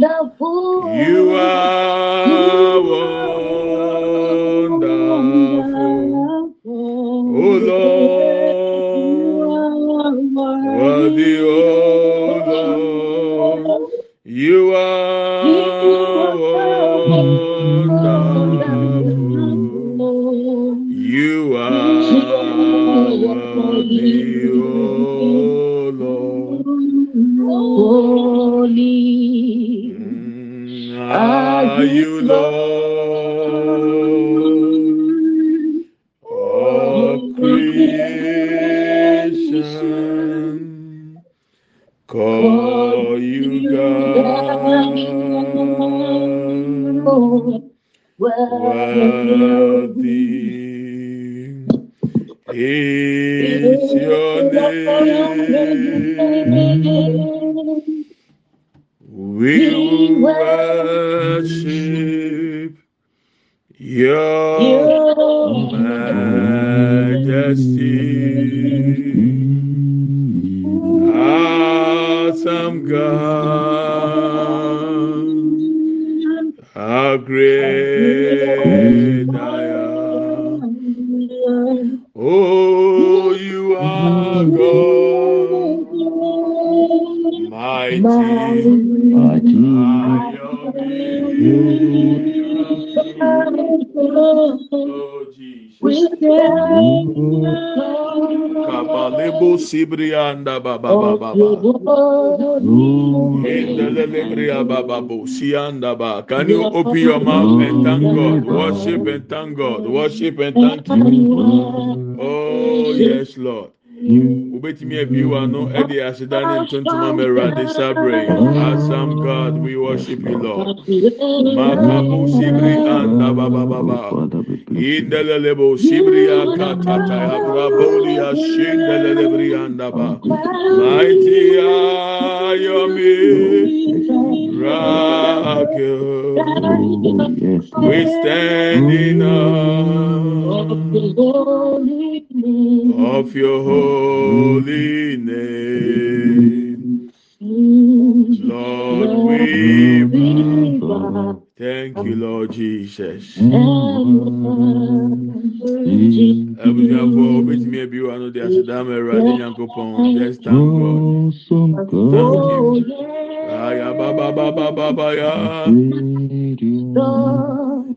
You are We worship your majesty. Awesome God, sibrianda baba baba baba. Can you open your mouth and thank God? Worship and thank God. Worship and thank Him. Oh, yes, Lord. Wobɛtumi abi wa no ɛde aseda ne ntontoma mɛwurade sabre. asam ah, god we worship you lord. Mm-hmm. Makabu sibri mm-hmm. anda baba baba indelelebo sibri mm-hmm. akatata abraboli ashindelelebri anda ba. Mighty are your miracle. We stand in awe of your holy name. Lord, we. Thank you, Lord Jesus. Abusuafo obetumi ebi wa no de aseda ma Awurade thank God. Thank you.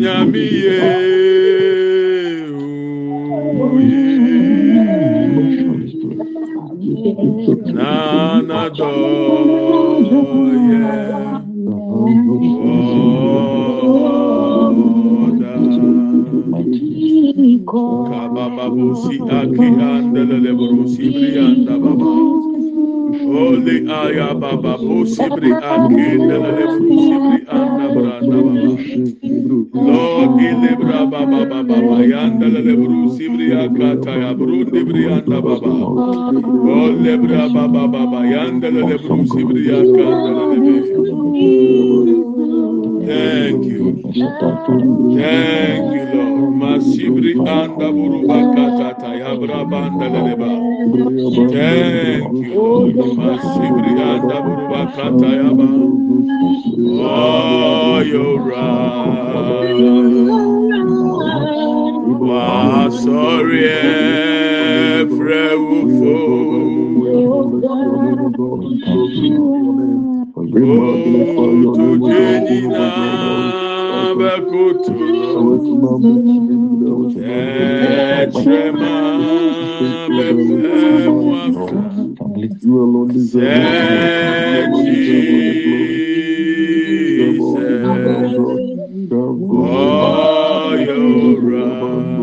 nyame ye nanadɔ Kabababusi aki andele burusi brianda baba. Holy ayababa busi bri aki andele bro dibri baba. Lebra baba baba yanda Thank you. Thank you, Lord. Masibri anda buru akata ya bra banda lele ba. Thank you, Lord. Masibri anda ya ba. Oh, you're right. Wa sorry, frewfo. Oh, to Jenina Bakutu. Etrema Befemwaka. Jesus. You're.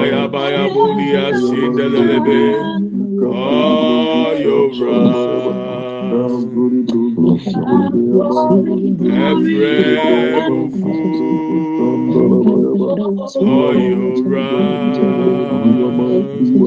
Ayabaya andelelebe ọyọra ẹfrẹ fufu ọyọra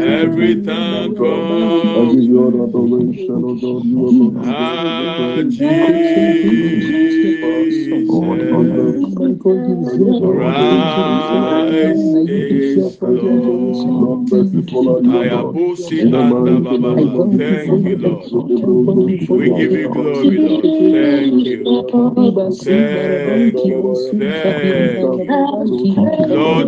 Every tongue confess that Jesus Christ is Lord. Ayabusi anda baba. Thank you, Lord. We give you glory, Lord. Thank you. Thank you. Thank you. Lord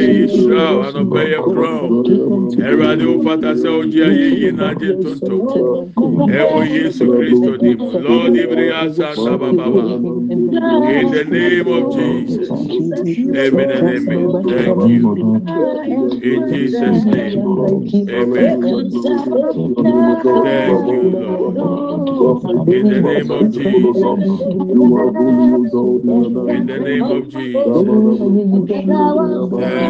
anɔpɛ yi anɔpɛ yi hyira wo anɔpɛ yɛ korɔn Eradi wo fata sɛ wogye ayɛ yie na agye ntontom ɛwɔ Yesu Kristo dim Lord. In the name of Jesus amen and amen thank you in Jesus name amen thank you Lord. in the name of Jesus in the name of Jesus thank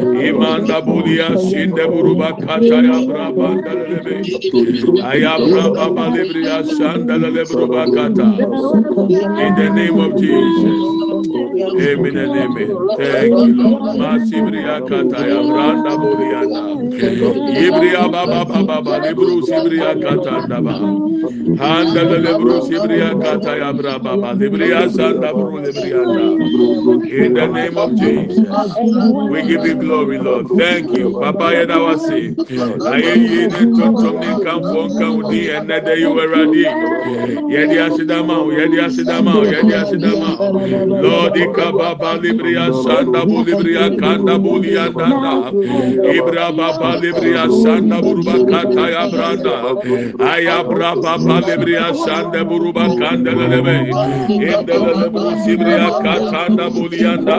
imanda sinde buruba kata. In the name of Jesus amen and amen. Thank you Lord. Masibria kata ya branda bulianda ibria baba baba baba libru sibria kata ndaba. Handele bru sibria kata ya braba balibria sanda bru libria in the name of Jesus we give you glory Lord. Thank you. Papa yeda wase ayé yìí ní tuntun ní nkanfọ nkanwó di ẹnẹ dẹ yìí wẹrẹ di. Yẹdi asidama o yẹdi asidama o yẹdi asidama. O Lika baba libria sanda bulibria kanda bulia danda. Ibra baba libria sanda buruba kata ya branda. Aya bra baba libria sanda buruba kanda lebe. Inda lebe sibria kata da bulia da.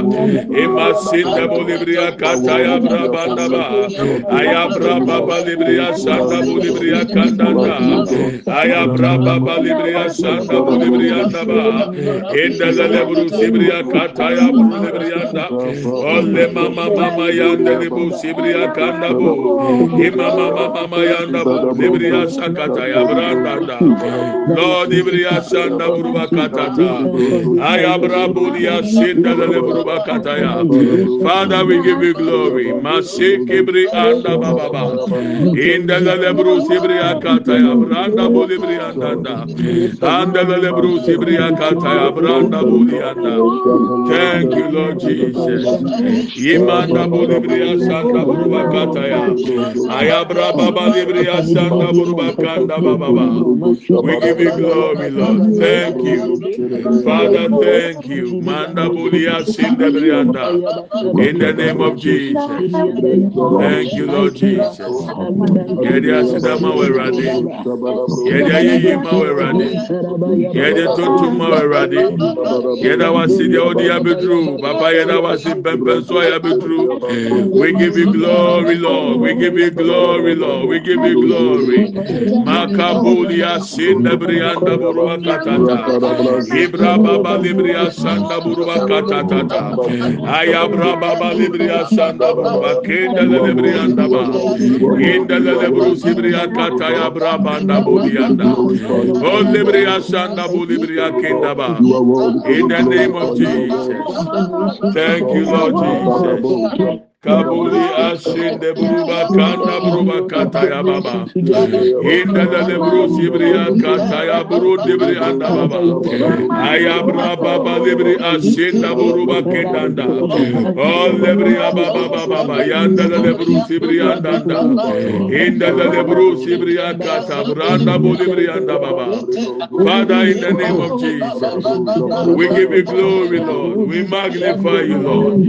Ima sinda bulibria kata ya bra banda ba. Aya bra baba libria sanda bulibria kanda da. Aya bra baba libria sanda bulibria da ba. Inda lebe sibria kata ya bu libriya da mama mama yanda libu sibriya kanda bu imama mama mama yanda bu libriya sakata ya branda da lord libriya sanda bu bakata ayabra bu liya sindele lebru bakata ya father we give you glory masikibri anda baba indele lebru sibriya kata ya branda bu libriya lebru sibriya kata ya branda bu liya da Thank you, Lord Jesus. Imanda bolibriya sanda buruba kataya. Ayabra baba libriya sanda buruba kanda baba. We give you glory, Lord. Thank you. Father, thank you. Manda bulia sinde brianda. In the name of Jesus. Thank you, Lord Jesus. Yedi asidama werade. Yedi ayeyi ma werade. Yedi tuntum ma werade. Yeda wasi de abedru. Papa yeda pempenso ayabedru. We give you glory, Lord. We give you glory, Lord. We give you glory. Makabulia sinde brianda buruba katata. Ibra baba libria sanda buruba katatata. Ayabra baba libria sanda buruba kenda librianda ba. Inda lebru sibria kataya brabanda bulianda. Oh libria sanda bulibria kenda ba. In the name of Jesus. Thank you, Lord Jesus. Kabuli asinde buruba kanda buruba kataya baba. Inda da lebru sibriya kataya buru dibri anda baba. Ayabra baba libri asinde buruba kendanda. Oh lebri baba baba baba yanda da lebru sibriya anda. Inda da lebru sibriya kata branda bulibri anda baba. Father, in the name of Jesus, we give you glory, Lord. We magnify you, Lord.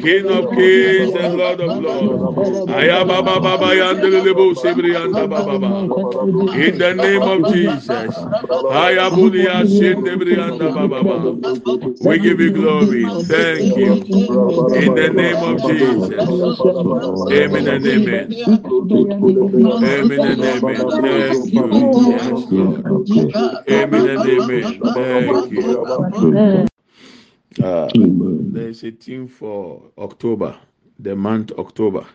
King of kings and Lord of lords. Ayababa baba yandelebo sibri anda baba. In the name of Jesus. Ayabuli asindebri anda baba. We give you glory. Thank you. In the name of Jesus. Amen and amen. Amen and amen. Thank you. Yes, Lord. Amen and amen. Thank you. Uh, there is a team for October, the month October.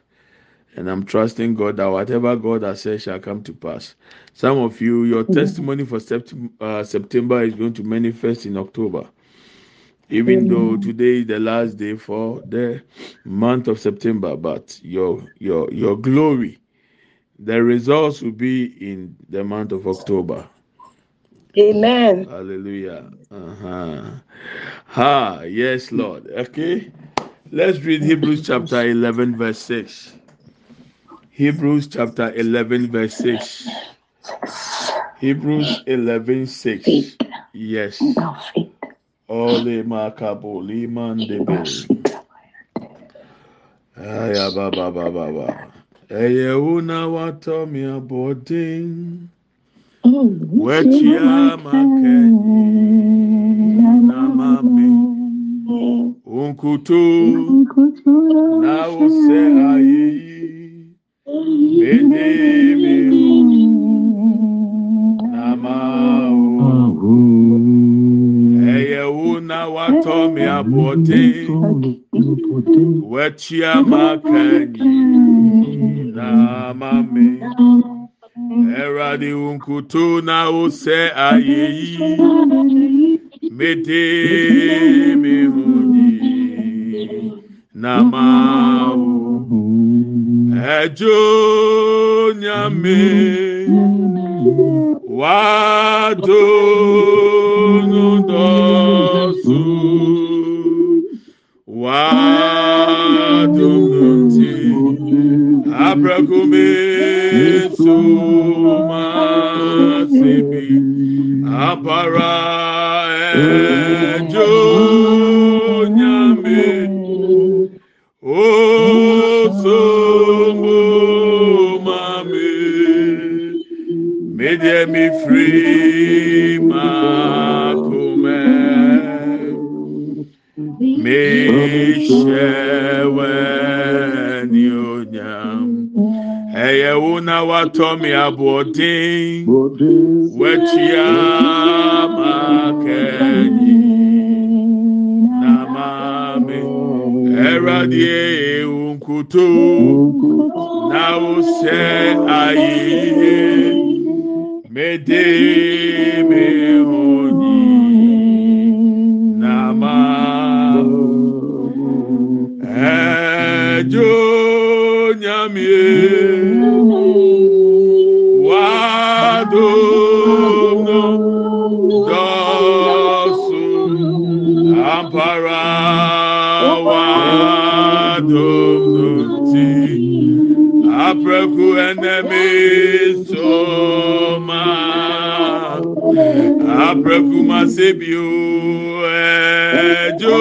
And I'm trusting God that whatever God has said shall come to pass. Some of you, your testimony for sept- uh, September is going to manifest in October. Even though today is the last day for the month of September, but your your your glory, the results will be in the month of October. Amen. Hallelujah. Uh-huh. Ha, yes, Lord. Okay. Let's read Hebrews chapter 11, verse 6. Hebrews chapter 11, verse 6. Hebrews 11, 6. Yes. Ole makabo liman debe. Aya ba ba ba ba ba. Eye una wato mi abodin. Mm-hmm. Wechia makenyi na mami. Unkutu na ose ayeyi. Mede mi na mao. Eye una wato mi abodin. Wechia makanyi na mami. Eradi unkutu na ose ayeyi. Mede mi hunyi na mao. Ejo nyame. Mame Media me free makume Me shewe nyam Eye una watomi abodin Wechia makenyi Namame Eradie unkutu na wo sɛ ayeye mede me. Apreku enemi soma. Apreku masebio ejo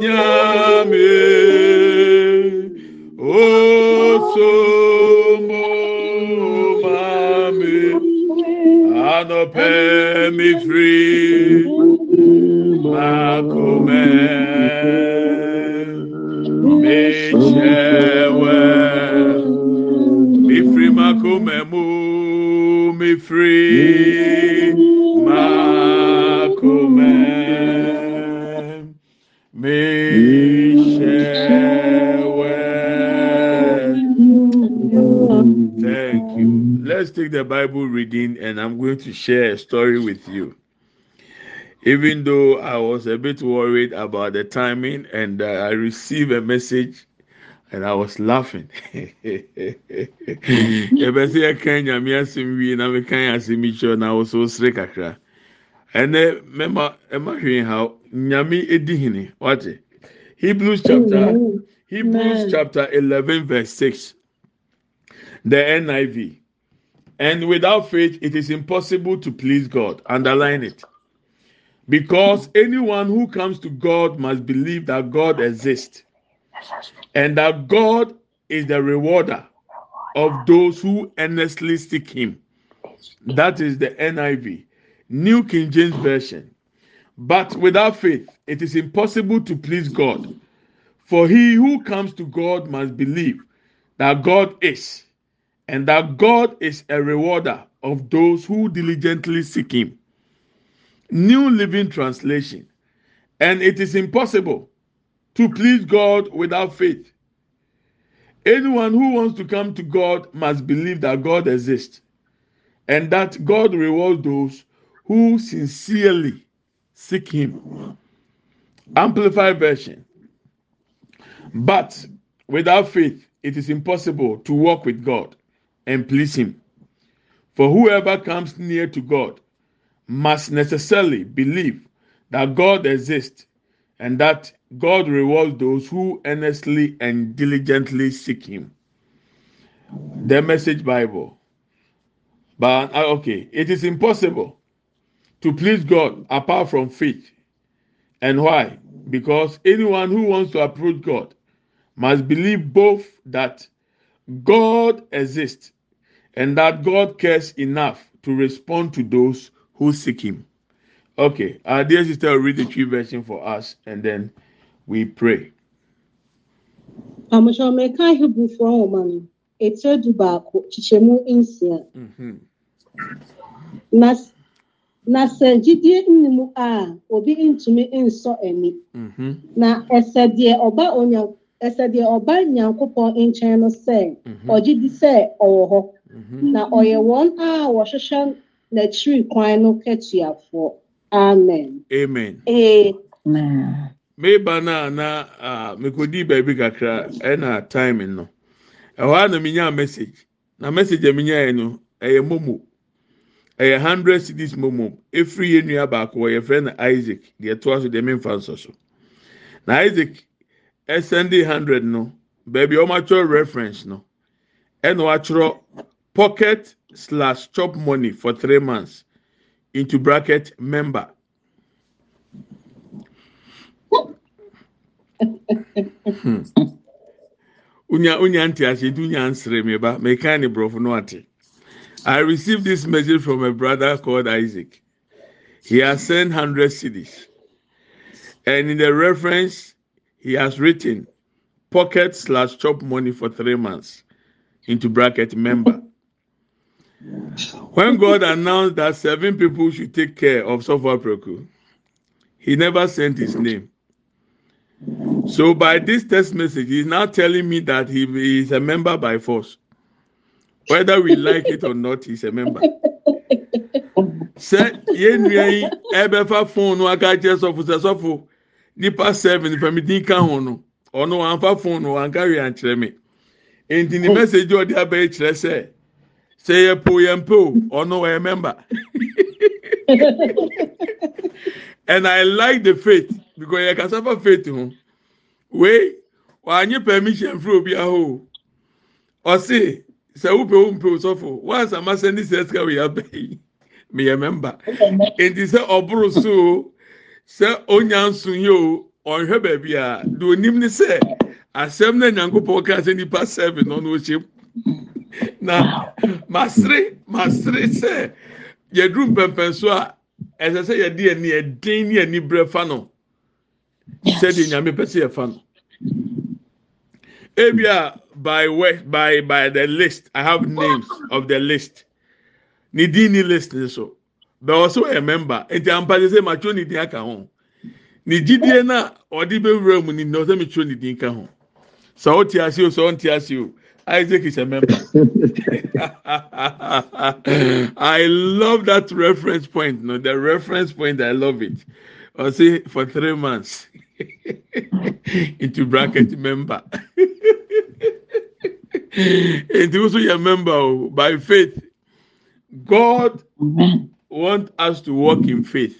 nyame. Osomo mame anope mi free makome mechewe mu mi free makome mechewe Thank you. Let's take the Bible reading and I'm going to share a story with you. Even though I was a bit worried about the timing and uh, I received a message and I was laughing. Yɛbɛsɛ yɛka nyame asɛm wie na meka asɛm yi kyerɛ na wɔso sere kakra. Ɛnɛ mɛma ɛma hwee ha nyame edi hene wate. Hebrews chapter Hebrews chapter eleven verse six. The NIV. And without faith, it is impossible to please God. Underline it. Because anyone who comes to God must believe that God exists and that God is the rewarder of those who earnestly seek Him. That is the NIV, New King James Version. But without faith, it is impossible to please God. For he who comes to God must believe that God is, and that God is a rewarder of those who diligently seek Him. New Living Translation. And it is impossible to please God without faith. Anyone who wants to come to God must believe that God exists and that God rewards those who sincerely seek Him. Amplified Version. But without faith, it is impossible to walk with God and please Him. For whoever comes near to God must necessarily believe that God exists and that God rewards those who earnestly and diligently seek Him. The Message Bible. But uh, okay, it is impossible to please God apart from faith. And why? Because anyone who wants to approach God must believe both that God exists and that God cares enough to respond to those who seek Him. Okay, our dear sister will read the Twi version for us and then we pray. Àmọ̀ṣọ́ mẹ́ka Hebrefoɔ nwoma no, etire du baako, kyekyɛmu nsia. Mhm. Na sɛ gyidie mu a obi ntumi nsɔ ani. Mhm. Na ɛsɛ deɛ ɔba onya ɛsɛ deɛ ɔba Nyankopɔn nkyɛn no sɛ Mhm. ɔgye di sɛ ɔwɔ hɔ. Na ɔyɛ wɔn a wɔhwehwɛ n'akyiri kwan no kɛtuafoɔ. Amen. Amen. Ee. meba na na mekodi baabi kakra ɛna time no. Ɛhɔ a na menya message. Na message a menya yɛ no ɛyɛ momo. Ɛyɛ hundred cities momo. Efiri yɛ nua baako wɔ yɛfrɛ no isaac. Deɛ ɛtoa so deɛ memfa nsɔ so. Na isaac ɛsɛnde hundred no baabi a wɔn atwerɛ reference no ɛna wɔatwerɛ pocket slash chop money for three months. Into bracket member. Hmm. unya unya nti ase du nya nsere me ba. Me kan ne brofo no ate. I received this message from a brother called isaac. He has sent 100 cedis. And in the reference he has written pocket slash chop money for three months into bracket member when god announced that seven people should take care of software he never sent his name so by this text message, he's now telling me that he is a member by force. Whether we like it or not, he's a member. Sɛ yɛn nua yi ɛbɛfa phone no aka kyerɛ sɔfo sɛ sɔfo nipa seven fɛmidin ka ho no ɔno wanfa phone no wanka wi ankyerɛ mi nti ne message ɔde abɛyɛ kyerɛ sɛ sɛ yɛ po yɛn po ɔno ɔyɛ member and I like the faith because yɛ kasa fa faith ho wei wanye permission firi obi aho ɔsi sɛ wopɛ wo mpɛ osɔfo once ama sɛ ne sɛ sika wei abɛ yi meyɛ member nti sɛ ɔboro so o sɛ onya nso yi o ɔnhwɛ baabi a deɛ onim ne sɛ asɛm na nyankopɔn ka sɛ nipa no na ɔhyɛ mu na masere masere sɛ yɛduru mpɛmpɛnso a ɛsɛ sɛ yɛde ɛni ɛden ne ani brɛ fa no. Sɛdeɛ nyame pɛ sɛ yɛfa no. Ebia by word by by the list i have names of the list. Ne din ne list ne so. Bɛwɔ sɛ wɔyɛ member. Nti ampade sɛ matwerɛ ne din aka ho. Ne gyidie no ɔde bɛwura mu ni na ɔsɛ metwerɛ ne din ka ho. Sɛ wote ase o sɛ ɔnte ase o. isaac is a member. I love that reference point no the reference point i love it. Ɔsɛ for three months into bracket member. Nti nso yɛ member o by faith. God want us to walk in faith.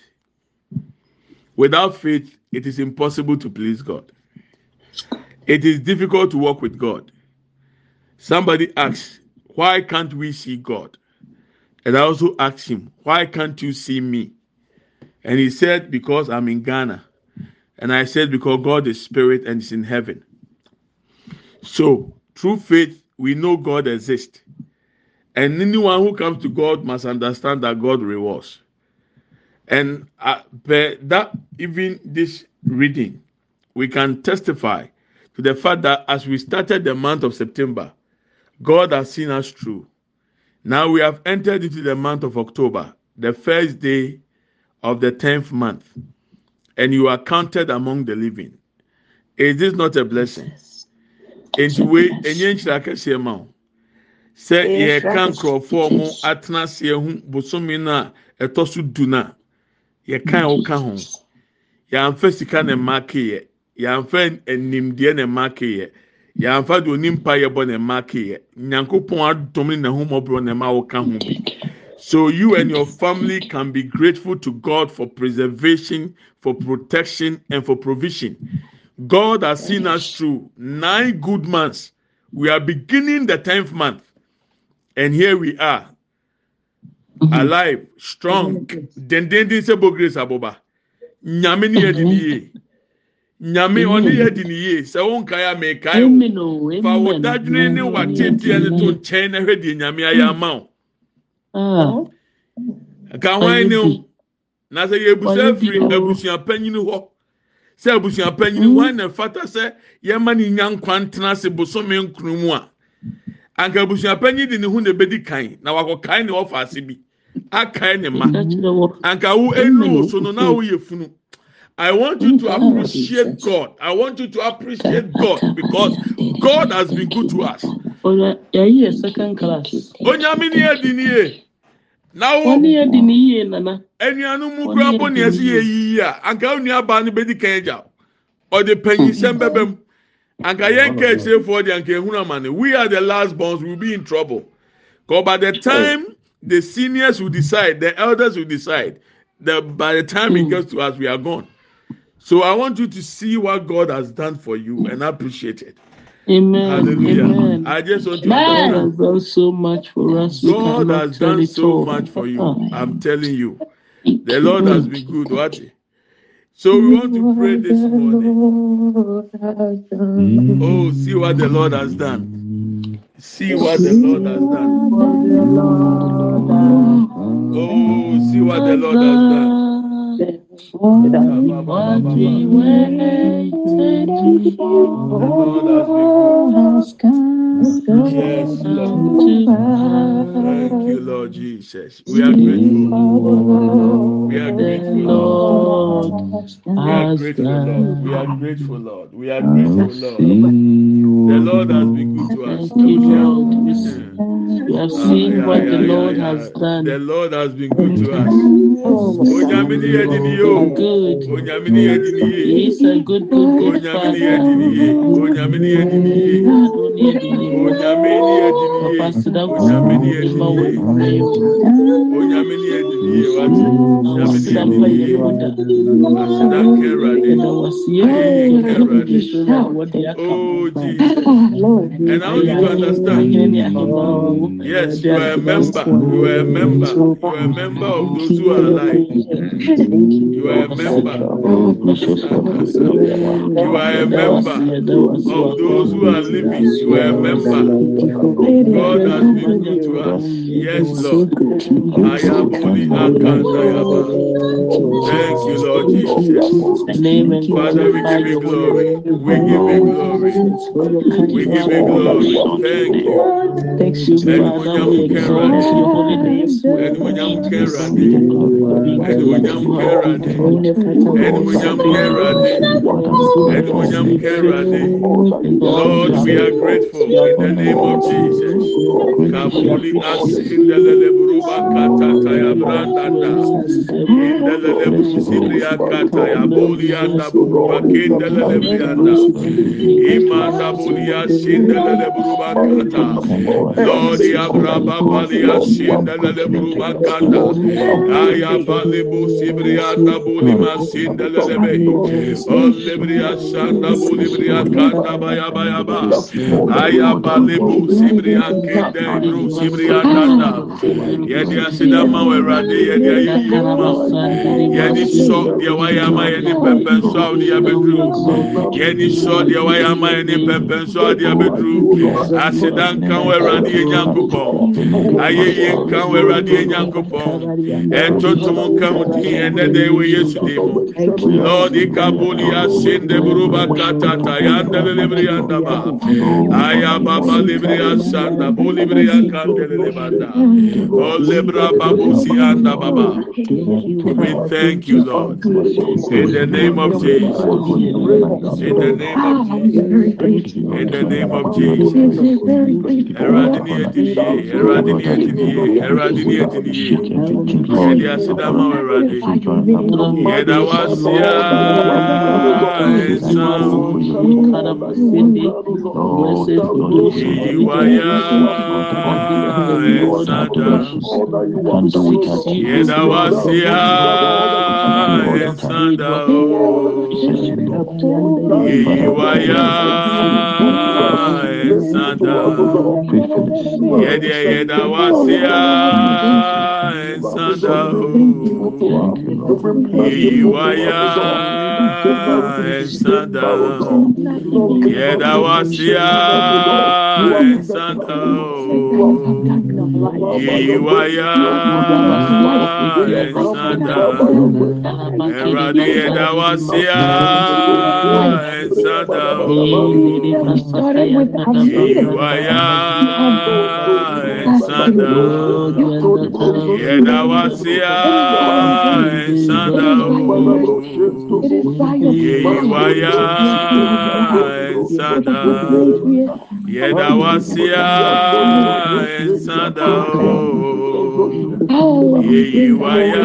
Without faith it is impossible to please god. It is difficult to walk with god somebody asks why can't we see god? And i also asked him why can't you see me? And he said because i'm in ghana. And i said because god is spirit and is in heaven. So through faith we know god exists. And anyone who comes to god must understand that god rewards. And uh, that even this reading we can testify to the fact that as we started the month of september god has seen us through. Now we have entered into the month of october the first day of the 10th month and you are counted among the living. Is this not a blessing? Nti wei enye nkyerɛ akɛseɛ ma o sɛ yɛka nkurɔfoɔ mo atena aseɛ ho bosomi no a ɛtɔ so du no a yɛka a wɔka ho. Yɛamfa sika na mma keyɛ. Yɛamfa nimdeɛ na mma keyɛ yɛamfa de onimpa yɛbɔ na mma keyɛ nyankopɔn adom ne n'ahomɔborɔ na mma wɔka ho bi so you and your family can be grateful to God for preservation, for protection, and for provision. God has seen us through nine good months. We are beginning the tenth month, and here we are, mm-hmm. alive, strong. Mm-hmm. Dendendin sebo grace aboba. Nyame ni yedi ni ye. Nyame oni yedi ni ye. Sɛ wɔn nkae a mɛkae o. Amen o, Fa amen. dadwene ne wa tietie ne to nkyɛn na hwɛ deɛ nyame ayɛ ama o. Ah, Ka hwan ne o. Ɔyɛ bi. na sɛ yɛbusa firi abusua panyin hɔ sɛ abusua panyin hɔ na fata sɛ yɛma ne nya nkwa ntena ase bosome nkunu mu a anka abusua panyin de ne ho na ebedi kan na wakɔ kan ne ɔfa ase bi akae ne ma anka wo enu wo so no na wo yɛ funu I want you to appreciate God. I want you to appreciate God because God has been good to us. Ɔyɛ yɛyi yɛ second class. Onyame ni edi ni ye. Na wo Wɔne yɛ di ne yie nana. anuanom mu kura bɔ nea ɛsɛ yɛ yiyi a anka wo nua baa no bɛdi kan agya ɔde panyinsɛm bɛbɛ mu anka yɛn ka akyerɛfoɔ de anka ehunu ama we are the last borns. We will be in trouble. Because by the time the seniors will decide the elders will decide that by the time it gets to us we are gone so i want you to see what god has done for you and appreciate it Amen. hallelujah Amen. i just want you to God has done so much for us. God has done so much for you. I'm telling you. The Lord has been good. What? So we want to pray this morning. Oh, see what the Lord has done. See what the Lord has done. Oh, see what the Lord has done. What we waited Lord has good. Yes, Lord. Thank you, Lord Jesus. We are grateful. We are grateful, Lord. Lord We are grateful, Lord. We are grateful, Lord. We are grateful, Lord. The Lord has been good to us. Lord. We have Ah, seen what the Lord has done. The Lord has been good to us. Oh, Onyame ni yɛ di ni ye o. He's good. Onyame ni yɛ di ni ye. He's a good, good, good Father. Wati aseda ayi oh jesus and i want you to understand yes you are a member you are a member you are a member of those who are alive you are a member you are a member of those who are living you are a member god has been good to us yes lord ayaboli akanda yaba thank you lord jesus father we give you glory we give you glory we give you glory thank you ẹnumonyam kẹrọadé ẹnumonyam kẹrọadé ẹnumonyam kẹrọadé ẹnumonyam kẹrọadé ẹnumonyam kẹrọadé lord we are grateful in the name of jesus Kabuli asin delele buruba kata kaya brandanda. Delele brusibria kata ya bolianda buruba kendelele brianda. Imanda bulia sin delele buruba kata. Lordi abraba balia sin delele buruba kata. Aya bali busibrianda bulima sin delele be. Olibria shanda bulibria kata baya baya ba. Aya bali busibria busibri akinde busibri akanda yɛde aseda ma. Wɔ awurade yɛde ayi yi ma yɛde sɔ deɛ wayɛ ama yɛde pɛpɛ nsɔ a ɔde abɛduru yɛde sɔ deɛ wayɛ ama yɛde pɛpɛ nsɔ a ɔde abɛduru aseda nka wɔ awurade yɛ nyankopɔn ayɛyie nka wɔ awurade yɛ nyankopɔn ɛntotom nka ho din ɛnɛ dɛ wɔ yesu din mu. Lord ikaboli asende buruba katata yandele lebri yandaba ayababa lebri asanda bolibri yakandele lebanda olebra babusi anda baba we thank you lord in the name of jesus in the name of jesus in the name of jesus ẹrọadi ni ediniye ẹrọadi ni ediniye ẹrọadi ni ediniye yẹdi asidama ẹrọadi yẹda wa sia Yede yeda wasia esanda iwaya esanda yeda wasia Santa Iwaya Santa Eradi Edawasia Santa Iwaya sanada yedawasia ensanda yeyiwaya ensanda yedawasia ensanda yeyiwaya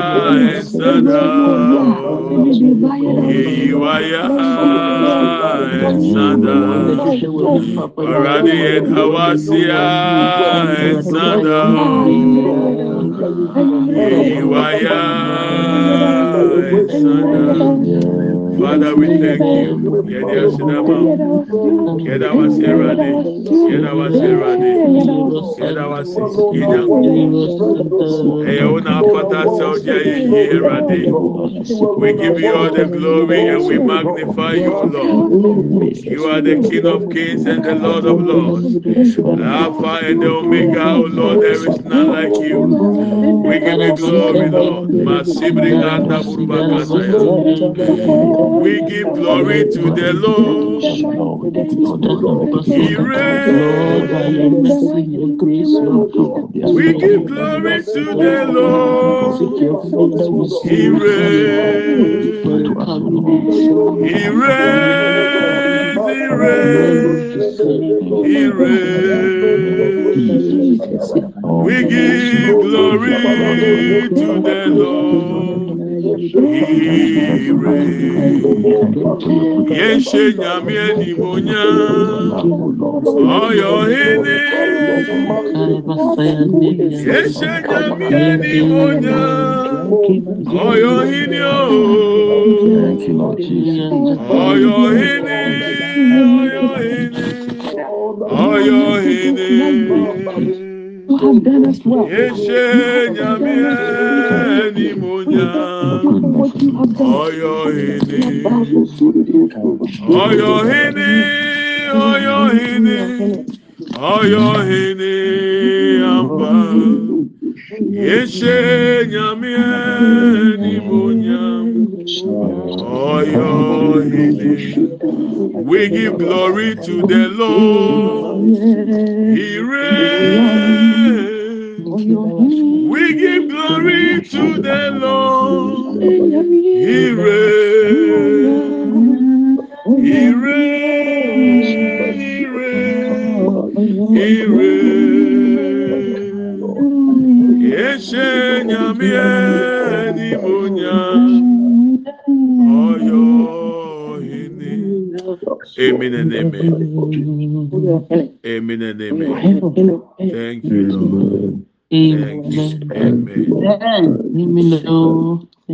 Esada Yeyiwaya Esada Aradi Edawasia Esada Yeyiwaya Esada sia ẹsada iwaya ẹsada apara yẹda wa sia ẹsada iwaya ẹsada ọrọadì yẹda wa sia ẹsada iwaya ẹsada. Father, we thank you. Yedi asidama. Yeda wasi erade. Yeda wasi erade. Yeda wasi yinya. Eye una ye erade. We give you all the glory and we magnify you, Lord. You are the King of Kings and the Lord of Lords. The Alpha and the Omega, O Lord, there is none like you. We give you glory, Lord. Masibri anda buruba kasaya. We give glory to the Lord. He reigns. We give glory to the Lord. He reigns. He reigns. He reigns. He reigns. We give glory to the Lord. ire yeshe nyame animonya oyo hene yeshe nyame animonya oyo hene oyo hene oyo hene oyo hene You have done us well. Eshe nyame ni monya. Oyo hini. Oyo hini. Oyo hini. Oyo hini. Amba. Eshe nyame Oyo hini. We give glory to the Lord. He reigns. We give glory to the Lord. He reigns. He reigns. He reigns. He reigns. Yeshe nyame Amen and amen. Amen and amen. Thank you, Lord. Thank you. Amen. Amen.